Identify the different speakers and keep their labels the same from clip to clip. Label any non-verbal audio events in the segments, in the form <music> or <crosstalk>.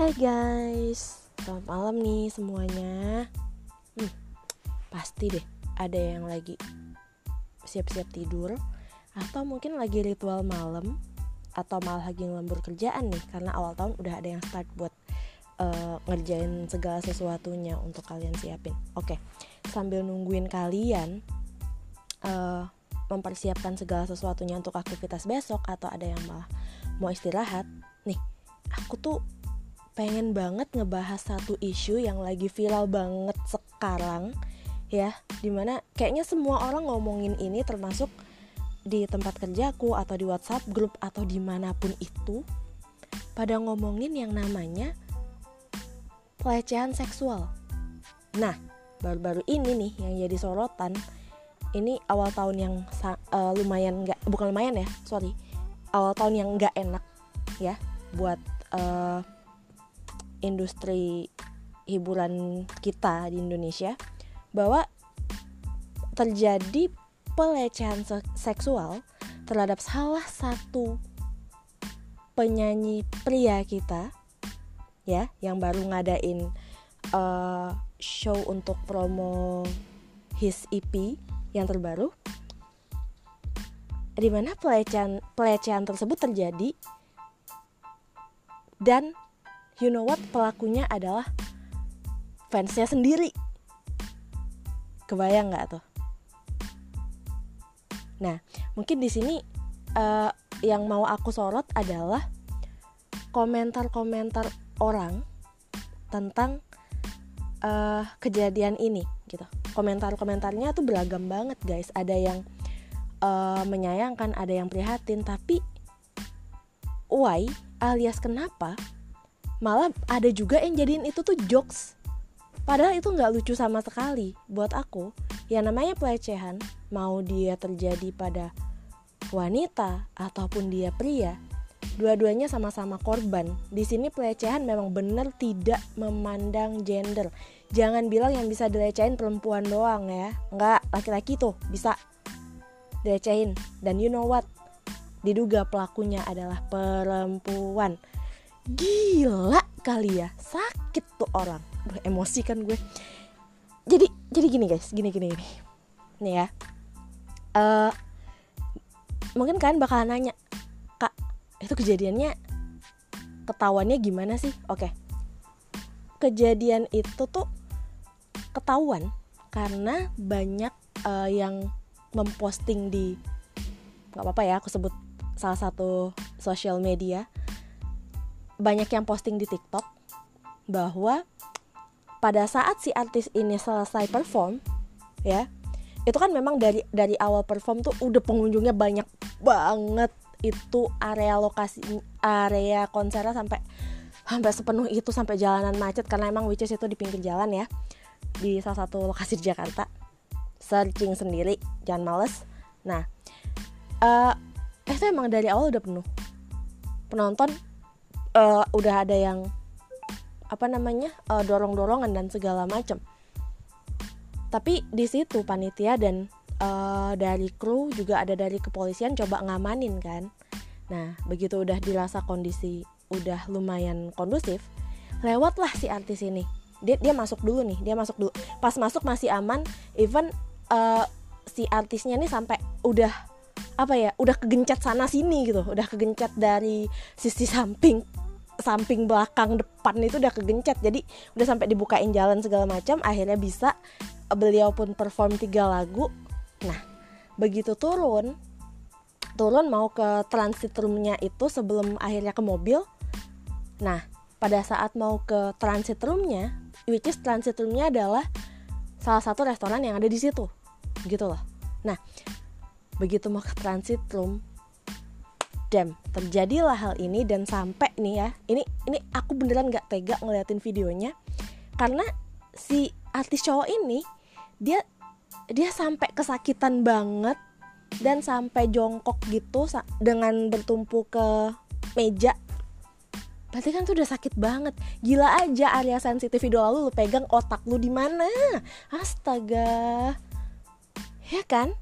Speaker 1: Hai guys, selamat malam nih semuanya. Hmm, pasti deh ada yang lagi siap-siap tidur atau mungkin lagi ritual malam atau malah lagi ngelembur kerjaan nih karena awal tahun udah ada yang start buat uh, ngerjain segala sesuatunya untuk kalian siapin. Oke, sambil nungguin kalian uh, mempersiapkan segala sesuatunya untuk aktivitas besok atau ada yang malah mau istirahat, nih aku tuh pengen banget ngebahas satu isu yang lagi viral banget sekarang ya di mana kayaknya semua orang ngomongin ini termasuk di tempat kerjaku atau di WhatsApp grup atau di mana pun itu pada ngomongin yang namanya pelecehan seksual. Nah, baru-baru ini nih yang jadi sorotan ini awal tahun yang uh, lumayan nggak bukan lumayan ya sorry awal tahun yang nggak enak ya buat uh, industri hiburan kita di Indonesia bahwa terjadi pelecehan seksual terhadap salah satu penyanyi pria kita ya yang baru ngadain uh, show untuk promo his EP yang terbaru. Di mana pelecehan pelecehan tersebut terjadi dan you know what? Pelakunya adalah fansnya sendiri. Kebayang nggak tuh? Nah mungkin di sini uh, yang mau aku sorot adalah komentar-komentar orang tentang uh, kejadian ini gitu. Komentar-komentarnya tuh beragam banget guys. Ada yang uh, menyayangkan ada yang prihatin. Tapi why? Alias kenapa malah ada juga yang jadiin itu tuh jokes. Padahal itu nggak lucu sama sekali buat aku. Yang namanya pelecehan. Mau dia terjadi pada wanita ataupun dia pria dua-duanya sama-sama korban. Di sini pelecehan memang benar tidak memandang gender. Jangan bilang yang bisa dilecehin perempuan doang ya. Nggak laki-laki tuh bisa dilecehin. Dan you know what? Diduga pelakunya adalah perempuan gila kali ya sakit tuh orang. Duh, emosi kan gue. Jadi jadi gini guys gini gini gini. Nih ya. Uh, mungkin kalian bakal nanya kak itu kejadiannya ketahuannya gimana sih? Oke. Kejadian itu tuh ketahuan karena banyak uh, yang memposting di nggak apa-apa ya aku sebut salah satu sosial media banyak yang posting di TikTok bahwa pada saat si artis ini selesai perform ya itu kan memang dari dari awal perform tuh udah pengunjungnya banyak banget. Itu area lokasi area konsernya sampai sampai sepenuh itu sampai jalanan macet. Karena emang which is itu di pinggir jalan ya di salah satu lokasi di Jakarta. Searching sendiri jangan males. Nah uh, itu emang dari awal udah penuh. Penonton uh, udah ada yang apa namanya uh, dorong-dorongan dan segala macam tapi di situ panitia dan uh, dari kru juga ada dari kepolisian coba ngamanin kan. Nah begitu udah dirasa kondisi udah lumayan kondusif lewatlah si artis ini. Dia dia masuk dulu nih dia masuk dulu. Pas masuk masih aman even uh, si artisnya nih sampai udah apa ya udah kegencet sana sini gitu. Udah kegencet dari sisi samping samping belakang depan itu udah kegencet. Jadi udah sampai dibukain jalan segala macam akhirnya bisa beliau pun perform tiga lagu. Nah begitu turun turun mau ke transit roomnya itu sebelum akhirnya ke mobil. Nah pada saat mau ke transit roomnya which is transit roomnya adalah salah satu restoran yang ada di situ gitu loh. Nah begitu mau ke transit room Damn, terjadilah hal ini dan sampai nih ya. Ini ini aku beneran nggak tega ngeliatin videonya. Karena si artis cowok ini dia dia sampai kesakitan banget dan sampai jongkok gitu dengan bertumpu ke meja. Berarti kan tuh udah sakit banget. Gila aja area sensitif idola lu lu pegang otak lu di mana? Astaga. Ya kan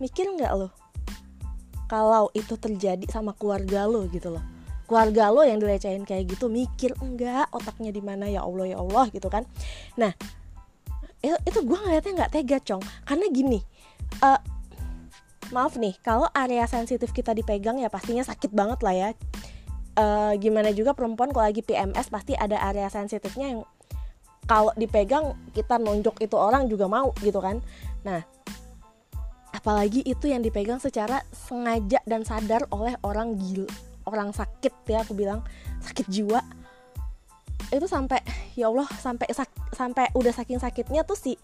Speaker 1: mikir nggak lo? Kalau itu terjadi sama keluarga lo gitu loh. Keluarga lo yang dilecehin kayak gitu mikir enggak otaknya di mana? Ya Allah ya Allah gitu kan. Nah itu, gue ngeliatnya nggak tega cong. Karena gini uh, maaf nih kalau area sensitif kita dipegang ya pastinya sakit banget lah ya. Uh, gimana juga perempuan kalau lagi PMS pasti ada area sensitifnya yang kalau dipegang kita nonjok itu orang juga mau gitu kan. Nah apalagi itu yang dipegang secara sengaja dan sadar oleh orang gila orang sakit ya aku bilang. Sakit jiwa. Itu sampai ya Allah sampai sak, sampai udah saking sakitnya tuh si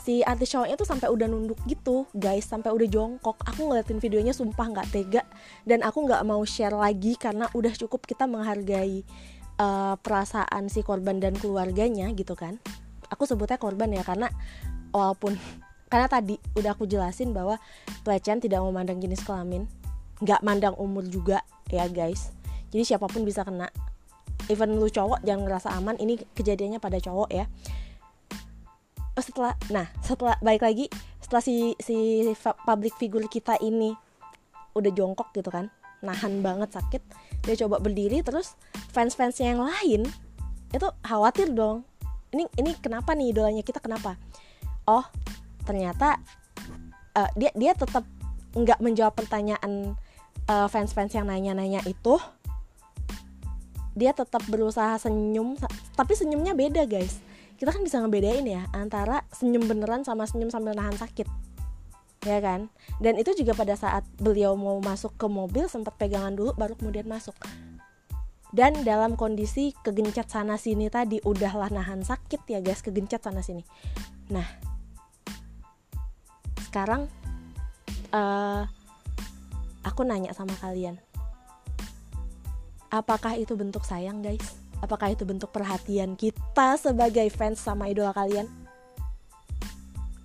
Speaker 1: si artis cowoknya tuh sampai udah nunduk gitu guys. Sampai udah jongkok. Aku ngeliatin videonya sumpah nggak tega. Dan aku nggak mau share lagi karena udah cukup kita menghargai uh, perasaan si korban dan keluarganya gitu kan. Aku sebutnya korban ya karena walaupun karena tadi udah aku jelasin bahwa pelecehan tidak memandang jenis kelamin. Nggak mandang umur juga ya guys. Jadi siapa pun bisa kena. Even lu cowok jangan ngerasa aman. Ini kejadiannya pada cowok ya. Oh, setelah nah setelah baik lagi setelah si si public figure kita ini udah jongkok gitu kan nahan banget sakit dia coba berdiri terus fans fansnya yang lain itu khawatir dong. Ini ini kenapa nih idolanya kita kenapa? Oh ternyata uh, dia dia tetap nggak menjawab pertanyaan uh, fans-fans yang nanya-nanya itu. Dia tetap berusaha senyum tapi senyumnya beda guys. Kita kan bisa ngebedain ya antara senyum beneran sama senyum sambil nahan sakit. Ya kan? Dan itu juga pada saat beliau mau masuk ke mobil sempat pegangan dulu baru kemudian masuk. Dan dalam kondisi kegencet sana sini tadi udahlah nahan sakit ya guys kegencet sana sini. Nah sekarang uh, aku nanya sama kalian apakah itu bentuk sayang guys? Apakah itu bentuk perhatian kita sebagai fans sama idola kalian?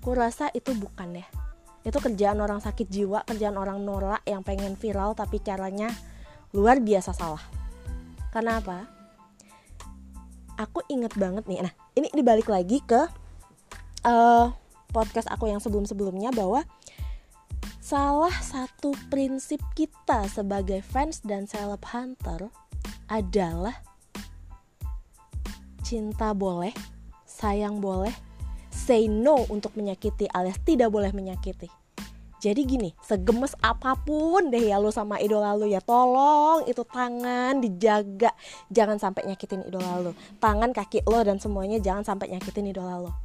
Speaker 1: Aku rasa itu bukan ya. Itu kerjaan orang sakit jiwa kerjaan orang norak yang pengen viral tapi caranya luar biasa salah. Karena apa? Aku inget banget nih. Nah ini dibalik lagi ke uh, podcast aku yang sebelum sebelumnya bahwa Salah satu prinsip kita sebagai fans dan celeb hunter adalah cinta boleh, sayang boleh, say no untuk menyakiti alias tidak boleh menyakiti. Jadi gini, segemes apa pun deh ya lo sama idola lo ya tolong itu tangan dijaga, jangan sampai nyakitin idola lo. Tangan, kaki lo dan semuanya jangan sampai nyakitin idola lo.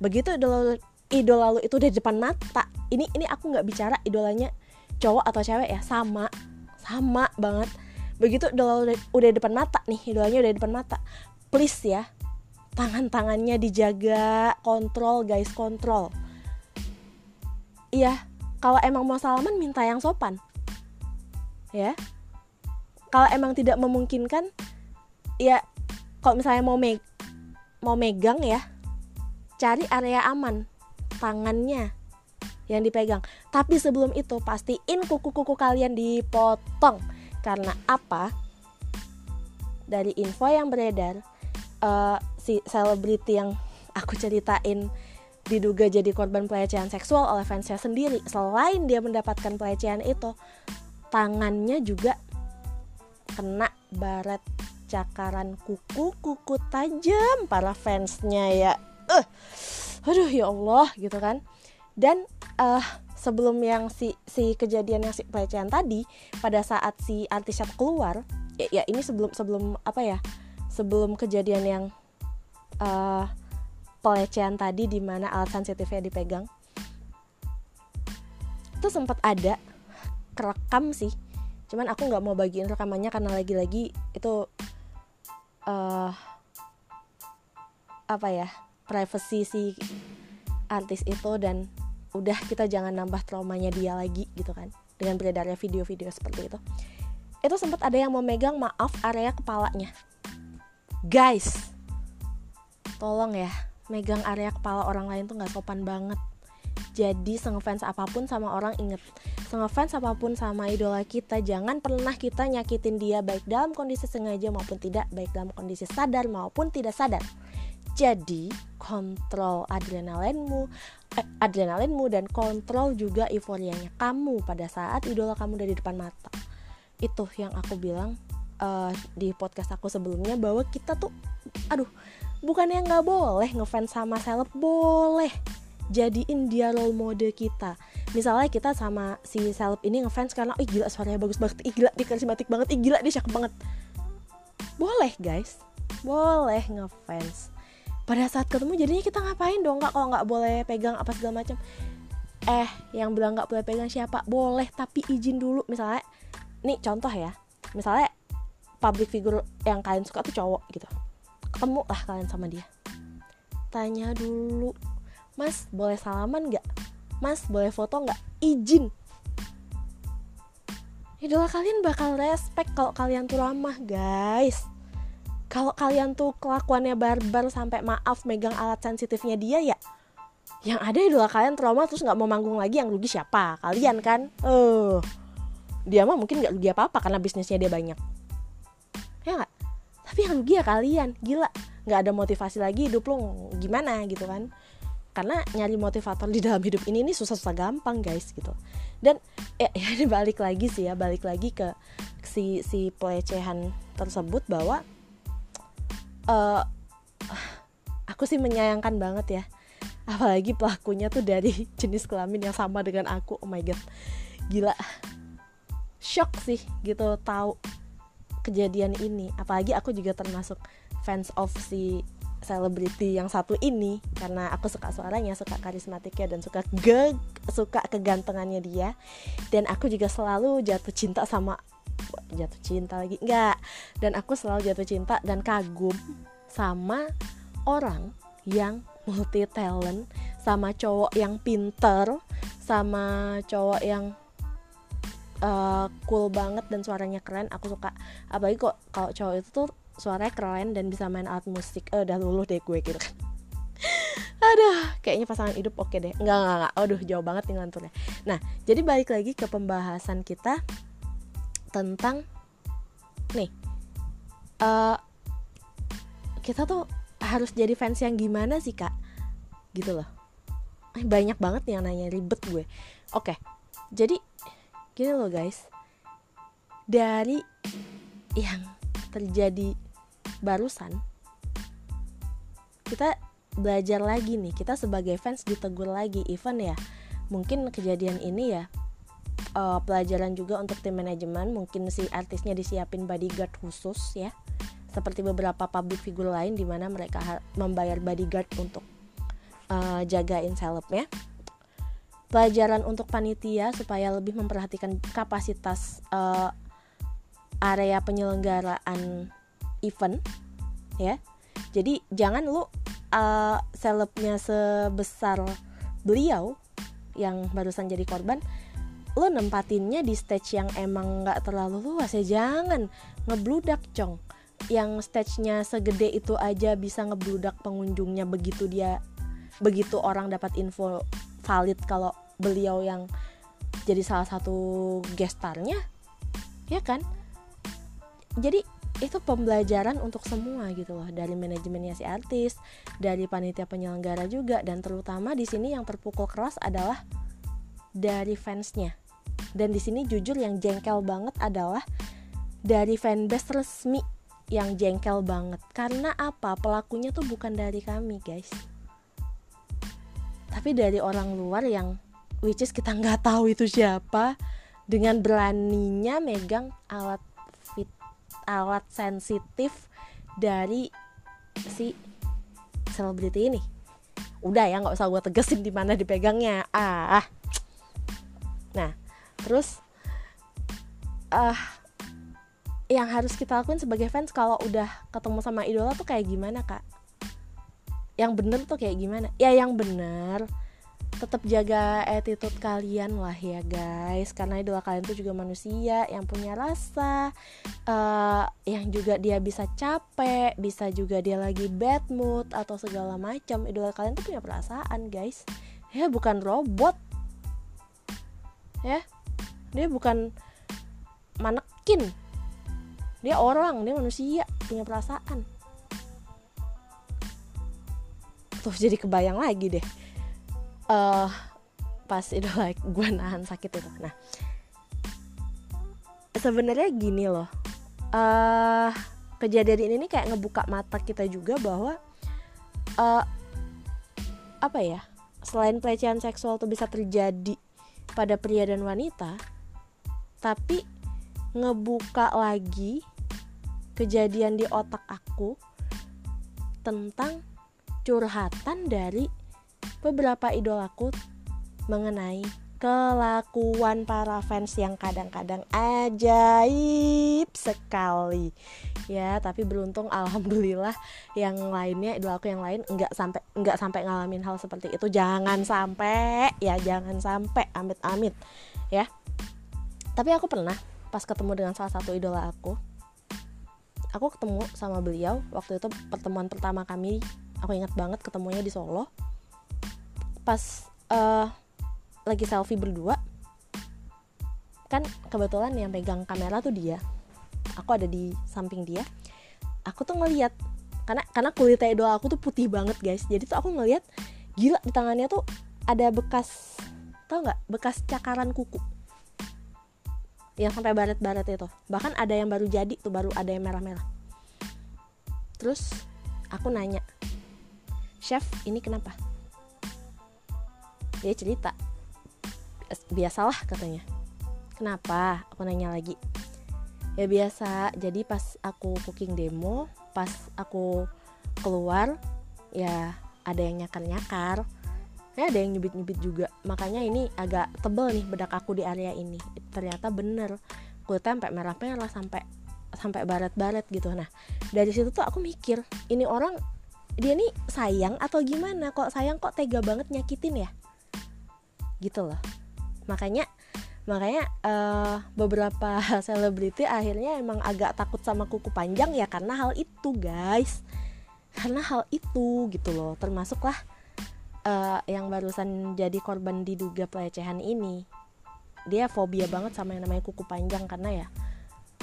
Speaker 1: Begitu idola idola lo itu udah depan mata. Ini ini aku nggak bicara idolanya cowok atau cewek ya. Sama sama banget. Begitu idola udah, udah depan mata nih idolanya udah depan mata. Please ya tangan-tangannya dijaga kontrol guys kontrol. Iya kalau emang mau salaman minta yang sopan. Ya. Kalau emang tidak memungkinkan ya kalau misalnya mau meg mau megang ya cari area aman tangannya yang dipegang. Tapi sebelum itu pastiin kuku-kuku kalian dipotong. Karena apa? Dari info yang beredar, uh, si selebriti yang aku ceritain diduga jadi korban pelecehan seksual oleh fansnya sendiri. Selain dia mendapatkan pelecehan itu, tangannya juga kena baret cakaran kuku-kuku tajam para fansnya ya. Uh aduh ya Allah gitu kan. Dan uh, sebelum yang si si kejadian yang si pelecehan tadi pada saat si artis keluar ya, ya ini sebelum sebelum apa ya sebelum kejadian yang uh, pelecehan tadi di mana alat sensitifnya dipegang itu sempat ada kerekam sih. Cuman aku nggak mau bagiin rekamannya karena lagi-lagi itu uh, apa ya privacy si artis itu dan udah kita jangan nambah traumanya dia lagi gitu kan. Dengan beredarnya video-video seperti itu. Itu sempat ada yang memegang maaf area kepalanya. Guys tolong ya megang area kepala orang lain tuh nggak sopan banget. Jadi sengfans apa pun sama orang inget. Sengfans apa pun sama idola kita jangan pernah kita nyakitin dia baik dalam kondisi sengaja maupun tidak baik dalam kondisi sadar maupun tidak sadar jadi kontrol adrenalinmu, eh, adrenalinmu dan kontrol juga euforianya kamu pada saat idola kamu dari depan mata. Itu yang aku bilang uh, di podcast aku sebelumnya bahwa kita tuh aduh bukannya nggak boleh ngefans sama seleb boleh jadiin dia role model kita. Misalnya kita sama si seleb ini ngefans karena ih gila suaranya bagus banget ih gila dia karismatik banget ih gila dia cakep banget. Boleh guys. Boleh ngefans pada saat ketemu jadinya kita ngapain dong? Nggak kalau nggak boleh pegang apa segala macam. Eh yang bilang nggak boleh pegang siapa? Boleh tapi izin dulu. Misalnya nih contoh ya. Misalnya public figure yang kalian suka tuh cowok gitu. Ketemu lah kalian sama dia. Tanya dulu mas boleh salaman nggak? Mas boleh foto nggak? Izin. Idola kalian bakal respect kalau kalian tuh ramah guys kalau kalian tuh kelakuannya barbar sampai maaf megang alat sensitifnya dia ya yang ada idola kalian trauma terus nggak mau manggung lagi yang rugi siapa? Kalian kan? Eh uh, dia mah mungkin nggak rugi apa apa karena bisnisnya dia banyak. Ya nggak? Tapi yang rugi ya kalian. Gila. Nggak ada motivasi lagi hidup lo. Gimana gitu kan? Karena nyari motivator di dalam hidup ini ini susah-susah gampang guys gitu. Dan <laughs> ya, ya balik lagi sih ya. Balik lagi ke si si pelecehan tersebut bahwa uh, aku sih menyayangkan banget ya. Apalagi pelakunya tuh dari <laughs> jenis kelamin yang sama dengan aku. Oh my god. Gila. Shock sih gitu tahu kejadian ini. Apalagi aku juga termasuk fans of si selebriti yang satu ini. Karena aku suka suaranya suka karismatiknya dan suka ge suka kegantengannya dia. Dan aku juga selalu jatuh cinta sama jatuh cinta lagi. Enggak dan aku selalu jatuh cinta dan kagum sama orang yang multi talent sama cowok yang pinter sama cowok yang uh, cool banget dan suaranya keren. Aku suka. Apalagi kok kalau cowok itu tuh suaranya keren dan bisa main alat musik. Eh udah luluh deh gue gitu kan. <laughs> Aduh kayaknya pasangan hidup oke deh. Enggak enggak enggak aduh jauh banget nih nganturnya. Nah jadi balik lagi ke pembahasan kita tentang nih uh, kita tuh harus jadi fans yang gimana sih kak? Gitu loh. Eh, banyak banget yang nanya ribet gue. Oke jadi gini loh guys. Dari yang terjadi barusan kita belajar lagi nih. Kita sebagai fans ditegur lagi. Even ya mungkin kejadian ini ya uh, pelajaran juga untuk tim manajemen. Mungkin si artisnya disiapin bodyguard khusus ya. Seperti beberapa public figure lain di mana mereka membayar bodyguard untuk uh, jagain selebnya. Pelajaran untuk panitia supaya lebih memperhatikan kapasitas uh, area penyelenggaraan event ya. Jadi jangan lu uh, selebnya sebesar beliau yang barusan jadi korban lo nempatinnya di stage yang emang nggak terlalu luas ya. Jangan ngebludak cong. Yang stage-nya segede itu aja bisa ngebludak pengunjungnya begitu dia begitu orang dapat info valid kalau beliau yang jadi salah satu gestarnya ya kan? Jadi itu pembelajaran untuk semua gitu loh dari manajemennya si artis dari panitia penyelenggara juga dan terutama di sini yang terpukul keras adalah dari fansnya dan di sini jujur yang jengkel banget adalah dari fanbase resmi yang jengkel banget. Karena apa? Pelakunya tuh bukan dari kami guys. Tapi dari orang luar yang which is kita nggak tahu itu siapa dengan beraninya megang alat fit alat sensitif dari si selebriti ini. Udah ya nggak usah gue tegesin di mana dipegangnya. Ah. Nah terus uh, yang harus kita lakuin sebagai fans kalau udah ketemu sama idola tuh kayak gimana kak? Yang bener tuh kayak gimana? Ya yang bener. Tetap jaga attitude kalian lah ya guys. Karena idola kalian tuh juga manusia yang punya rasa uh, yang juga dia bisa capek bisa juga dia lagi bad mood atau segala macam. Idola kalian tuh punya perasaan guys. Ya bukan robot. Ya dia bukan manekin. Dia orang dia manusia punya perasaan. Tuh jadi kebayang lagi deh. Uh, pas like <laughs> gue nahan sakit itu. Nah sebenarnya gini loh. Uh, kejadian ini kayak ngebuka mata kita juga bahwa uh, apa ya selain pelecehan seksual tuh bisa terjadi pada pria dan wanita tapi ngebuka lagi kejadian di otak aku tentang curhatan dari beberapa idolaku mengenai kelakuan para fans yang kadang-kadang ajaib sekali. Ya tapi beruntung alhamdulillah yang lainnya idolaku yang lain nggak sampai nggak sampai ngalamin hal seperti itu. Jangan sampai ya jangan sampai amit-amit ya tapi aku pernah pas ketemu dengan salah satu idola aku aku ketemu sama beliau waktu itu pertemuan pertama kami. Aku ingat banget ketemunya di Solo. Pas uh, lagi selfie berdua kan kebetulan yang pegang kamera tuh dia. Aku ada di samping dia. Aku tuh ngeliat karena karena kulitnya idola aku tuh putih banget guys. Jadi tuh aku ngeliat gila di tangannya tuh ada bekas tau nggak? Bekas cakaran kuku yang sampai baret-baret itu. Bahkan ada yang baru jadi tuh baru ada yang merah-merah. Terus aku nanya chef ini kenapa? Dia cerita biasalah katanya. Kenapa? Aku nanya lagi. Ya biasa jadi pas aku cooking demo pas aku keluar ya ada yang nyakar-nyakar ya ada yang nyubit-nyubit juga. Makanya ini agak tebel nih bedak aku di area ini. Ternyata bener. Kulitnya sampai merah-merah sampai sampai barat-barat gitu. Nah dari situ tuh aku mikir ini orang dia nih sayang atau gimana? Kok sayang kok tega banget nyakitin ya? Gitu loh. Makanya makanya uh, beberapa <laughs> selebriti akhirnya emang agak takut sama kuku panjang ya karena hal itu guys. Karena hal itu gitu loh. Termasuklah uh, yang barusan jadi korban diduga pelecehan ini dia fobia banget sama yang namanya kuku panjang karena ya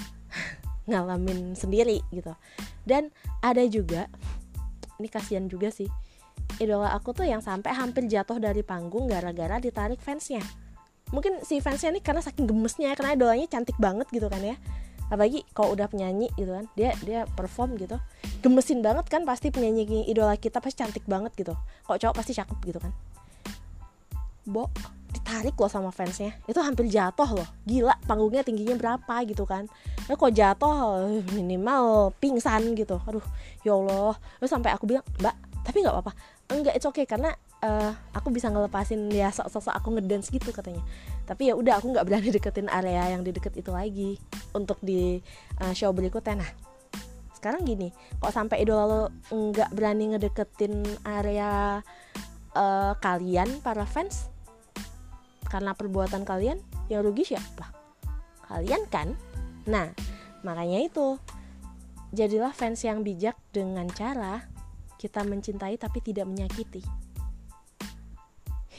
Speaker 1: <laughs> ngalamin sendiri gitu. Dan ada juga ini kasihan juga sih idola aku tuh yang sampai hampir jatuh dari panggung gara-gara ditarik fansnya. Mungkin si fansnya nih karena saking gemesnya karena idolanya cantik banget gitu kan ya apalagi kalau udah penyanyi gitu kan dia dia perform gitu. Gemesin banget kan pasti penyanyi idola kita pasti cantik banget gitu. Kok cowok pasti cakep gitu kan. Bo ditarik loh sama fansnya. Itu hampir jatuh loh. Gila panggungnya tingginya berapa gitu kan. Nah, kok jatuh? Minimal pingsan gitu. Aduh ya allah. Terus sampai aku bilang mbak tapi nggak apa-apa. Enggak itu okay, karena uh, aku bisa ngelepasin ya sok-sok aku ngedance gitu katanya. Tapi ya udah aku nggak berani deketin area yang di deket itu lagi untuk di uh, show berikutnya. Nah sekarang gini kok sampai idola lo nggak berani ngedeketin area uh, kalian para fans? Karena perbuatan kalian yang rugi siapa kalian kan? Nah makanya itu jadilah fans yang bijak dengan cara kita mencintai tapi tidak menyakiti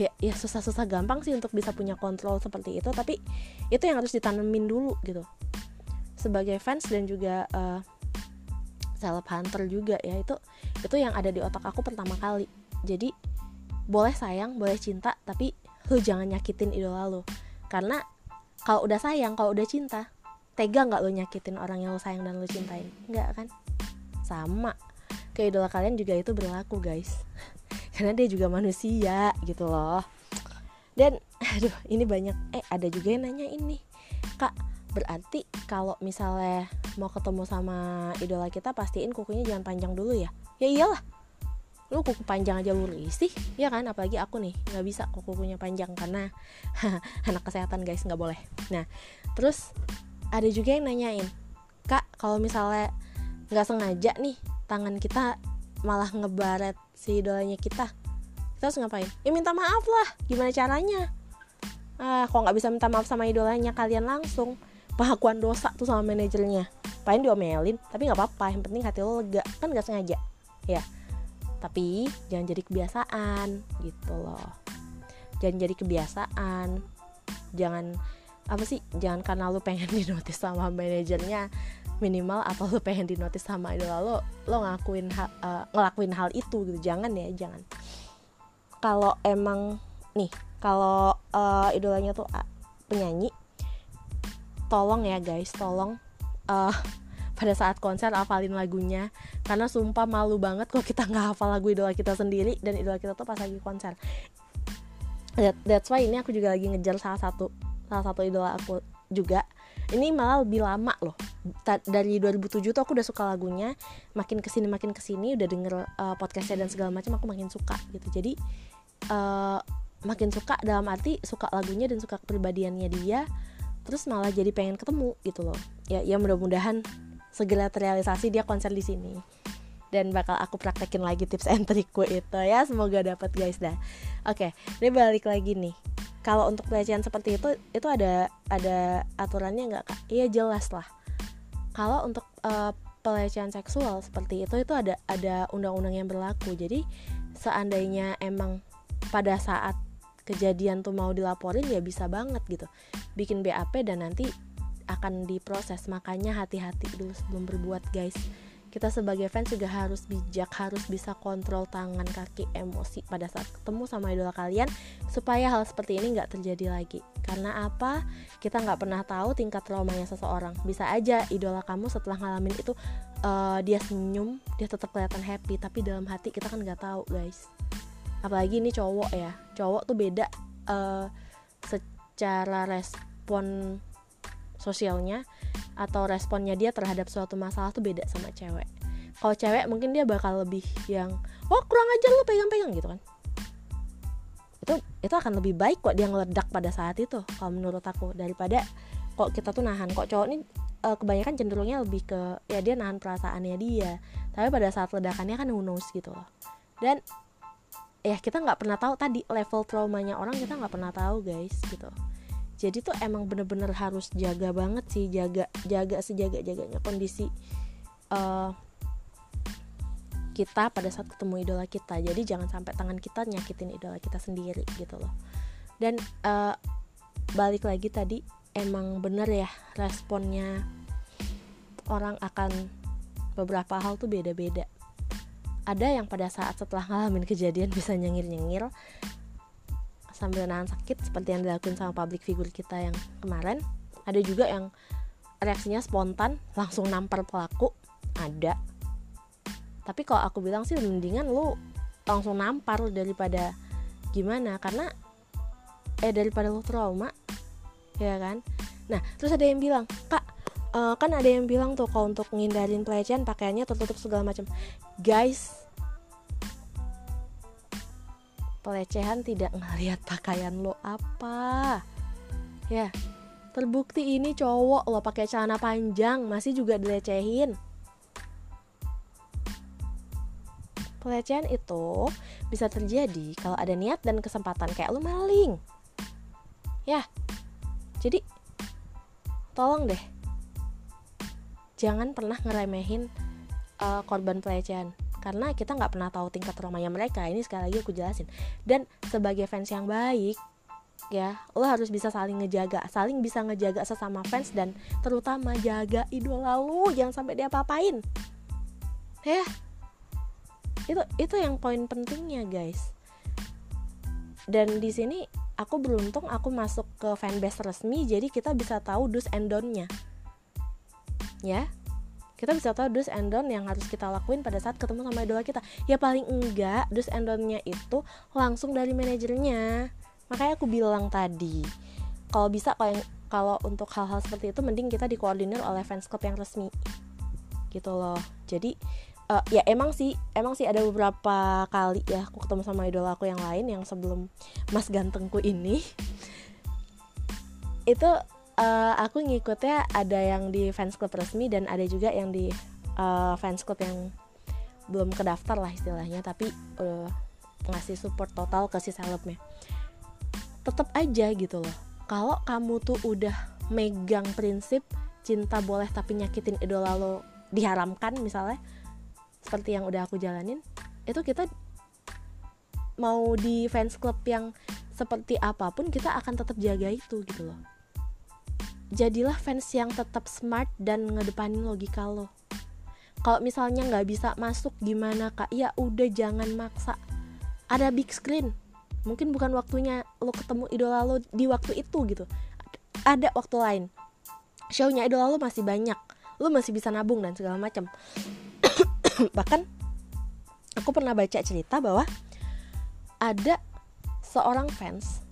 Speaker 1: ya, ya susah-susah gampang sih untuk bisa punya kontrol seperti itu tapi itu yang harus ditanemin dulu gitu. Sebagai fans dan juga uh, seleb hunter juga ya itu itu yang ada di otak aku pertama kali. Jadi boleh sayang boleh cinta tapi lu jangan nyakitin idola lu. Karena kalau udah sayang kalau udah cinta tega nggak lu nyakitin orang yang lu sayang dan lu cintain? Nggak kan? Sama. Ke idola kalian juga itu berlaku guys karena dia juga manusia gitu loh. Dan aduh ini banyak. Eh ada juga yang nanya ini. Kak berarti kalau misalnya mau ketemu sama idola kita pastiin kukunya jangan panjang dulu ya? Ya iyalah. Lu kuku panjang aja lu risih ya kan? Apalagi aku nih nggak bisa kukunya panjang karena <laughs> anak kesehatan guys nggak boleh. Nah terus ada juga yang nanyain kak kalau misalnya nggak sengaja nih tangan kita malah ngebaret si idolanya kita. Kita harus ngapain? Ya minta maaf lah gimana caranya? Ah kok nggak bisa minta maaf sama idolanya? Kalian langsung pengakuan dosa tuh sama manajernya. Paling diomelin tapi nggak apa-apa yang penting hati lo lega. Kan nggak sengaja ya. Tapi jangan jadi kebiasaan gitu loh. Jangan jadi kebiasaan. Jangan apa sih? Jangan karena lu pengen dinotis sama manajernya minimal atau lo pengen dinotis sama idola lo lo ngakuin ha, uh, ngelakuin hal itu gitu. Jangan ya jangan. Kalau emang nih kalau uh, idolanya tuh uh, penyanyi tolong ya guys tolong uh, <laughs> pada saat konser hafalin lagunya. Karena sumpah malu banget kok kita nggak hafal lagu idola kita sendiri dan idola kita tuh pas lagi konser. That, that's why ini aku juga lagi ngejar salah satu salah satu idola aku juga ini malah lebih lama loh. Ta dari 2007 tuh aku udah suka lagunya. Makin ke sini makin ke sini udah denger uh, podcastnya dan segala macam aku makin suka gitu. Jadi uh, makin suka dalam arti suka lagunya dan suka kepribadiannya dia terus malah jadi pengen ketemu gitu loh. Ya ya mudah-mudahan segera terrealisasi dia konser di sini. Dan bakal aku praktekin lagi tips and trikku itu ya. Semoga dapat guys dah. Oke ini balik lagi nih kalau untuk pelecehan seperti itu itu ada ada aturannya nggak kak? Iya jelas lah. Kalau untuk uh, pelecehan seksual seperti itu itu ada ada undang-undang yang berlaku. Jadi seandainya emang pada saat kejadian tuh mau dilaporin ya bisa banget gitu. Bikin BAP dan nanti akan diproses. Makanya hati-hati dulu sebelum berbuat guys kita sebagai fans juga harus bijak harus bisa kontrol tangan kaki emosi pada saat ketemu sama idola kalian supaya hal seperti ini nggak terjadi lagi. Karena apa? Kita nggak pernah tahu tingkat traumanya seseorang. Bisa aja idola kamu setelah ngalamin itu uh, dia senyum dia tetap kelihatan happy tapi dalam hati kita kan nggak tahu guys. Apalagi ini cowok ya. Cowok tuh beda uh, secara respon sosialnya atau responnya dia terhadap suatu masalah tuh beda sama cewek. Kalau cewek mungkin dia bakal lebih yang oh kurang ajar lu pegang-pegang gitu kan. Itu itu akan lebih baik kok dia ngeledak pada saat itu kalau menurut aku daripada kok kita tuh nahan. Kok cowok ini uh, kebanyakan cenderungnya lebih ke ya dia nahan perasaannya dia. Tapi pada saat ledakannya kan who knows gitu loh. Dan ya kita nggak pernah tahu tadi level traumanya orang kita nggak pernah tahu guys gitu jadi tuh emang bener-bener harus jaga banget sih jaga jaga sejaga jaganya kondisi uh, kita pada saat ketemu idola kita. Jadi jangan sampai tangan kita nyakitin idola kita sendiri gitu loh. Dan uh, balik lagi tadi emang bener ya responnya orang akan beberapa hal tuh beda-beda. Ada yang pada saat setelah ngalamin kejadian bisa nyengir-nyengir sambil nahan sakit seperti yang dilakukan sama public figure kita yang kemarin. Ada juga yang reaksinya spontan langsung nampar pelaku. Ada. Tapi kalau aku bilang sih mendingan lu langsung nampar daripada gimana? Karena eh daripada lu trauma ya kan? Nah terus ada yang bilang kak uh, kan ada yang bilang tuh kalau untuk ngindarin pelecehan pakaiannya tertutup segala macam. Guys pelecehan tidak ngeliat pakaian lo apa. Ya terbukti ini cowok lo pakai celana panjang masih juga dilecehin. Pelecehan itu bisa terjadi kalau ada niat dan kesempatan kayak lo maling. Ya jadi tolong deh jangan pernah ngeremehin uh, korban pelecehan karena kita nggak pernah tahu tingkat traumanya mereka. Ini sekali lagi aku jelasin. Dan sebagai fans yang baik ya lo harus bisa saling ngejaga. Saling bisa ngejaga sesama fans dan terutama jaga idola lo. Jangan sampai dia apa-apain ya. Itu itu yang poin pentingnya guys. Dan di sini aku beruntung aku masuk ke fanbase resmi jadi kita bisa tahu do's and don't-nya. Ya kita bisa tahu do's and don't yang harus kita lakuin pada saat ketemu sama idola kita. Ya paling enggak do's and itu langsung dari manajernya. Makanya aku bilang tadi kalau bisa kalau kalau untuk hal-hal seperti itu mending kita dikoordinir oleh fans club yang resmi. Gitu loh. Jadi uh, ya emang sih emang sih ada beberapa kali ya aku ketemu sama idola aku yang lain yang sebelum mas gantengku ini <laughs> itu uh, aku ngikutnya ada yang di fans club resmi dan ada juga yang di uh, fans club yang belum kedaftar lah istilahnya tapi uh, ngasih support total ke si selebnya. Tetap aja gitu loh. Kalau kamu tuh udah megang prinsip cinta boleh tapi nyakitin idola lo diharamkan misalnya seperti yang udah aku jalanin itu kita mau di fans club yang seperti apa pun kita akan tetap jaga itu gitu loh jadilah fans yang tetap smart dan ngedepanin logika lo. Kalau misalnya nggak bisa masuk gimana kak? Ya udah jangan maksa. Ada big screen. Mungkin bukan waktunya lo ketemu idola lo di waktu itu gitu. Ada waktu lain. Shownya idola lo masih banyak. Lu masih bisa nabung dan segala macam. <coughs> Bahkan aku pernah baca cerita bahwa ada seorang fans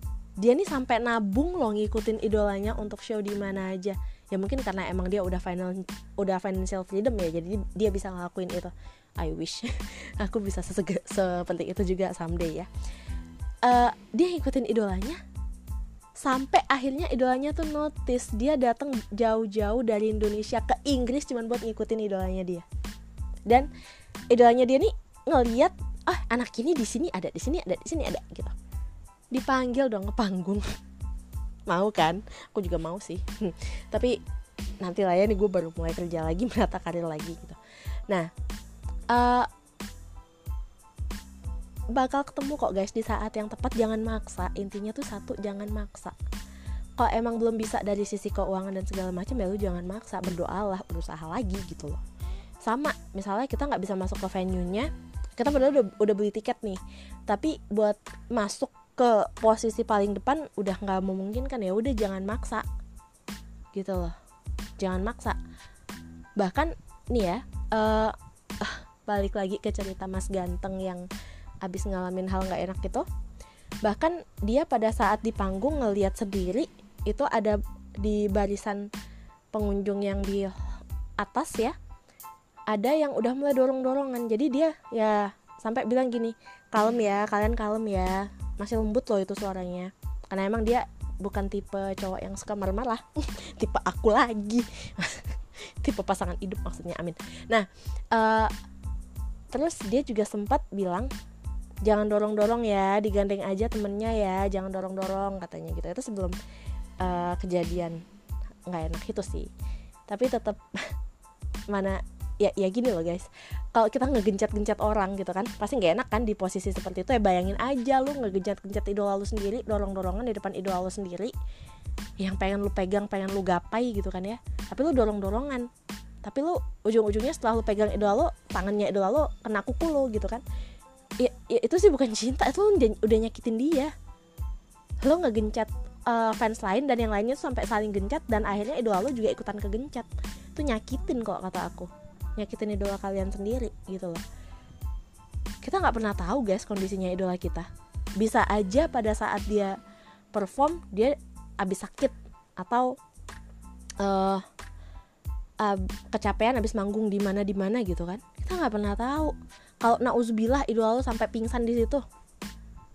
Speaker 1: dia nih sampai nabung loh ngikutin idolanya untuk show di mana aja. Ya mungkin karena emang dia udah final udah financial freedom ya jadi dia bisa ngelakuin itu. I wish <laughs> aku bisa seperti itu juga someday ya. Uh, dia ngikutin idolanya sampai akhirnya idolanya tuh notice dia datang jauh-jauh dari Indonesia ke Inggris cuman buat ngikutin idolanya dia. Dan idolanya dia nih ngeliat ah oh, anak ini di sini ada di sini ada di sini ada gitu dipanggil dong ke panggung. Mau kan? Aku juga mau sih. Tapi nanti lah ya nih gue baru mulai kerja lagi <laughs> menata karir lagi gitu. Nah uh, bakal ketemu kok guys di saat yang tepat. Jangan maksa. Intinya tuh satu jangan maksa. Kalau emang belum bisa dari sisi keuangan dan segala macam ya lu jangan maksa. Berdoalah berusaha lagi gitu loh. Sama misalnya kita nggak bisa masuk ke venue nya kita padahal udah, udah beli tiket nih. Tapi buat masuk ke posisi paling depan udah nggak memungkinkan ya udah jangan maksa. Gitu loh. Jangan maksa. Bahkan nih ya uh, uh, balik lagi ke cerita Mas Ganteng yang abis ngalamin hal nggak enak gitu bahkan dia pada saat di panggung ngeliat sendiri itu ada di barisan pengunjung yang di atas ya ada yang udah mulai dorong-dorongan. Jadi dia ya sampai bilang gini kalem ya kalian kalem ya masih lembut loh itu suaranya. Karena emang dia bukan tipe cowok yang suka marah-marah. <laughs> Tipe aku lagi. <laughs> Tipe pasangan hidup maksudnya amin. Nah uh, terus dia juga sempat bilang jangan dorong dorong ya digandeng aja temennya ya jangan dorong dorong katanya gitu. Itu sebelum uh, kejadian. Nggak enak itu sih. Tapi tetap <laughs> mana ya ya gini loh guys. Kalau kita ngegencet-gencet orang gitu kan pasti nggak enak kan di posisi seperti itu. Ya bayangin aja lu ngegencet-gencet idola lu sendiri dorong-dorongan di depan idola lu sendiri yang pengen lu pegang pengen lu gapai gitu kan ya. Tapi lu dorong-dorongan. Tapi lu ujung-ujungnya setelah lu pegang idola lu tangannya idola lu kena kuku lu gitu kan. Ya, ya itu sih bukan cinta itu lo udah nyakitin dia. Lo ngegencet uh, fans lain dan yang lainnya sampai saling gencet dan akhirnya idola lo juga ikutan kegencet. Itu nyakitin kok kata aku nyakitin idola kalian sendiri gitu loh. Kita nggak pernah tahu guys kondisinya idola kita. Bisa aja pada saat dia perform dia abis sakit atau uh, uh, kecapean abis manggung di mana di mana gitu kan. Kita nggak pernah tahu. Kalau nauzubillah idola lo sampai pingsan di situ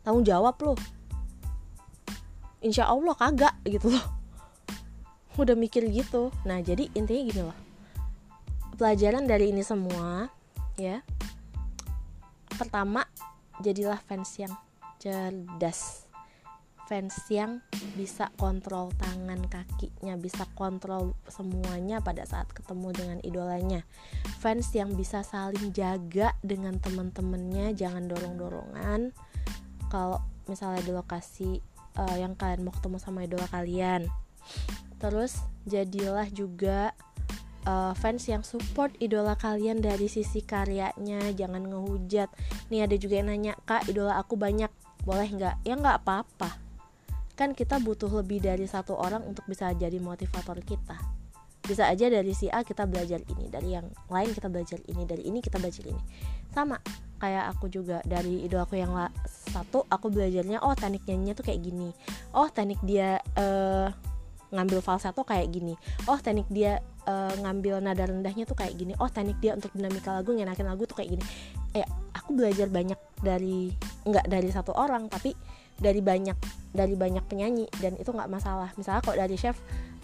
Speaker 1: tanggung jawab lo. Insya Allah kagak gitu loh. Udah mikir gitu. Nah jadi intinya gini loh pelajaran dari ini semua ya. Pertama jadilah fans yang cerdas. Fans yang bisa kontrol tangan kakinya bisa kontrol semuanya pada saat ketemu dengan idolanya. Fans yang bisa saling jaga dengan teman-temannya jangan dorong-dorongan. Kalau misalnya di lokasi uh, yang kalian mau ketemu sama idola kalian. Terus jadilah juga uh, fans yang support idola kalian dari sisi karyanya jangan ngehujat. Nih ada juga yang nanya kak idola aku banyak boleh nggak? Ya nggak apa-apa. Kan kita butuh lebih dari satu orang untuk bisa jadi motivator kita. Bisa aja dari si A kita belajar ini dari yang lain kita belajar ini dari ini kita belajar ini. Sama kayak aku juga dari ide aku yang satu aku belajarnya oh teknik nyanyinya tuh kayak gini. Oh teknik dia uh, ngambil falsetto kayak gini. Oh teknik dia uh, ngambil nada rendahnya tuh kayak gini. Oh teknik dia untuk dinamika lagu ngenakin lagu tuh kayak gini. Eh aku belajar banyak dari nggak dari satu orang tapi dari banyak dari banyak penyanyi dan itu nggak masalah. Misalnya kalau dari chef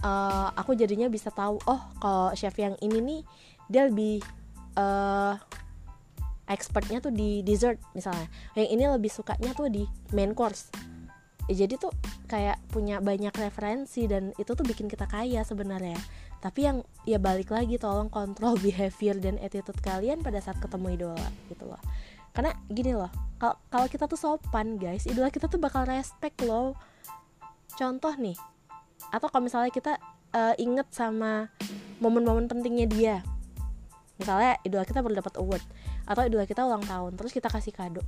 Speaker 1: uh, aku jadinya bisa tahu oh kalau chef yang ini nih dia lebih uh, expertnya tuh di dessert misalnya. Yang ini lebih sukanya tuh di main course. Ya, jadi tuh kayak punya banyak referensi dan itu tuh bikin kita kaya sebenarnya tapi yang ya balik lagi tolong kontrol <laughs> behavior dan attitude kalian pada saat ketemu idola gitu loh. Karena gini loh kalau kita tuh sopan guys idola kita tuh bakal respect loh. Contoh nih atau kalau misalnya kita uh, inget sama momen-momen pentingnya dia. Misalnya idola kita baru dapat award atau idola kita ulang tahun terus kita kasih kado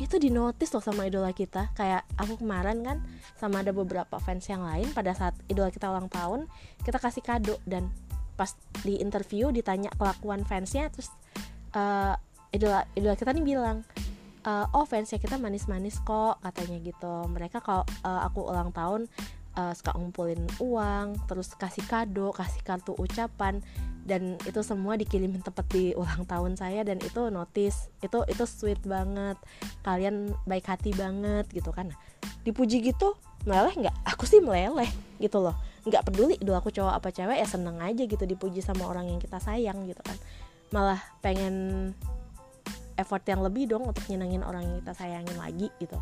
Speaker 1: itu di notice loh sama idola kita. Kayak aku kemarin kan sama ada beberapa fans yang lain pada saat idola kita ulang tahun kita kasih kado. Dan pas di interview ditanya kelakuan fansnya terus uh, idola idola kita nih bilang uh, oh fansnya kita manis-manis kok katanya gitu. Mereka kalau uh, aku ulang tahun uh, suka ngumpulin uang terus kasih kado kasih kartu ucapan dan itu semua dikirimin tepat di ulang tahun saya dan itu notice itu itu sweet banget kalian baik hati banget gitu kan. Dipuji gitu meleleh nggak? Aku sih meleleh gitu loh. Nggak peduli dulu aku cowok apa cewek? Ya seneng aja gitu dipuji sama orang yang kita sayang gitu kan. Malah pengen effort yang lebih dong untuk nyenengin orang yang kita sayangin lagi gitu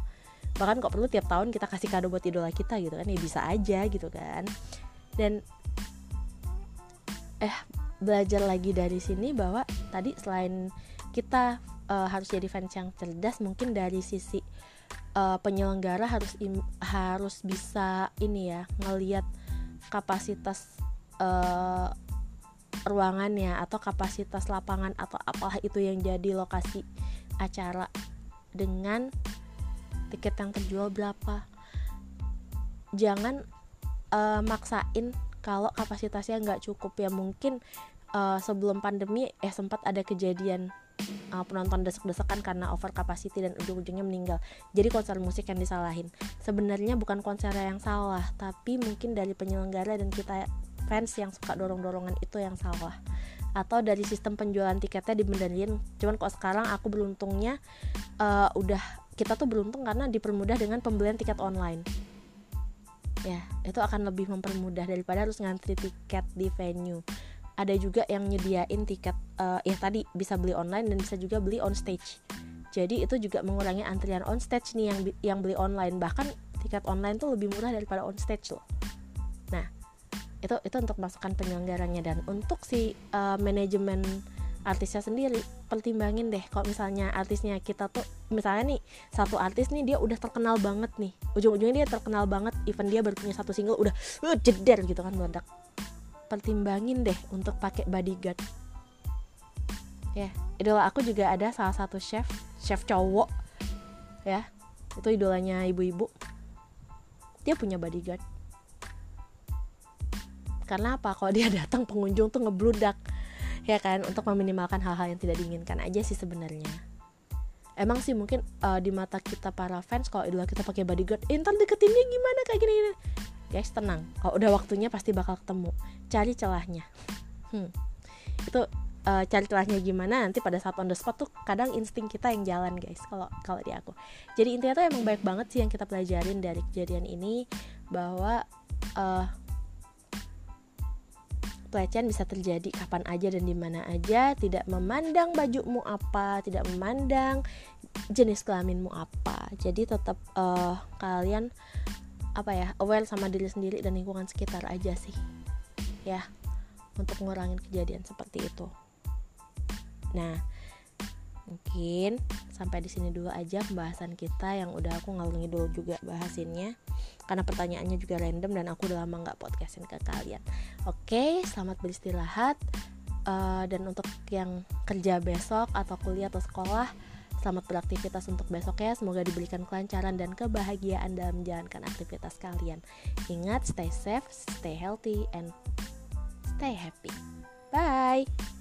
Speaker 1: bahkan kok perlu tiap tahun kita kasih kado buat idola kita gitu kan ya bisa aja gitu kan. Dan eh belajar lagi dari sini bahwa tadi selain kita uh, harus jadi fans yang cerdas mungkin dari sisi uh, penyelenggara harus im, harus bisa ini ya ngelihat kapasitas uh, ruangannya atau kapasitas lapangan atau apalah itu yang jadi lokasi acara dengan tiket yang terjual berapa jangan uh, maksain kalau kapasitasnya nggak cukup ya mungkin uh, sebelum pandemi eh sempat ada kejadian uh, penonton desek-desekan karena over capacity dan ujung-ujungnya meninggal. Jadi konser musik yang disalahin. Sebenarnya bukan konser yang salah, tapi mungkin dari penyelenggara dan kita fans yang suka dorong-dorongan itu yang salah. Atau dari sistem penjualan tiketnya dibenerin. Cuman kok sekarang aku beruntungnya uh, udah kita tuh beruntung karena dipermudah dengan pembelian tiket online. Ya, itu akan lebih mempermudah daripada harus ngantri tiket di venue. Ada juga yang nyediain tiket uh, ya tadi bisa beli online dan bisa juga beli on stage. Jadi itu juga mengurangi antrian on stage nih yang yang beli online. Bahkan tiket online tuh lebih murah daripada on stage loh. Nah itu itu untuk masukan penyelenggaranya. Dan untuk si uh, manajemen artisnya sendiri pertimbangin deh kalau misalnya artisnya kita tuh misalnya nih satu artis nih dia udah terkenal banget nih. Ujung-ujungnya dia terkenal banget even dia baru punya satu single udah uh, jeder gitu kan meledak pertimbangin deh untuk pakai bodyguard. Ya idola aku juga ada salah satu chef chef cowok. Ya itu idolanya ibu-ibu. Dia punya bodyguard. Karena apa? Kalau dia <laughs> datang pengunjung tuh ngebludak. Ya kan? Untuk meminimalkan hal-hal yang tidak diinginkan aja sih sebenarnya emang sih mungkin uh, di mata kita para fans kalau idola kita pakai bodyguard eh, ntar deketinnya gimana kayak gini, gini. Guys tenang. Kalau udah waktunya pasti bakal ketemu. Cari celahnya. Hmm. itu uh, cari celahnya gimana nanti pada saat on the spot tuh kadang insting kita yang jalan guys kalau kalau di aku. Jadi intinya tuh emang baik banget sih yang kita pelajarin dari kejadian ini bahwa uh, pelecehan bisa terjadi kapan aja dan di mana aja, tidak memandang bajumu apa, tidak memandang jenis kelaminmu apa. Jadi tetap uh, kalian apa ya aware sama diri sendiri dan lingkungan sekitar aja sih. Ya untuk ngurangin kejadian seperti itu. Nah mungkin sampai di sini dulu aja pembahasan kita yang udah aku ngalung dulu juga bahasinnya karena pertanyaannya juga random dan aku udah lama nggak podcastin ke kalian oke selamat beristirahat uh, dan untuk yang kerja besok atau kuliah atau sekolah Selamat beraktivitas untuk besok ya. Semoga diberikan kelancaran dan kebahagiaan dalam menjalankan aktivitas kalian. Ingat, stay safe, stay healthy, and stay happy. Bye.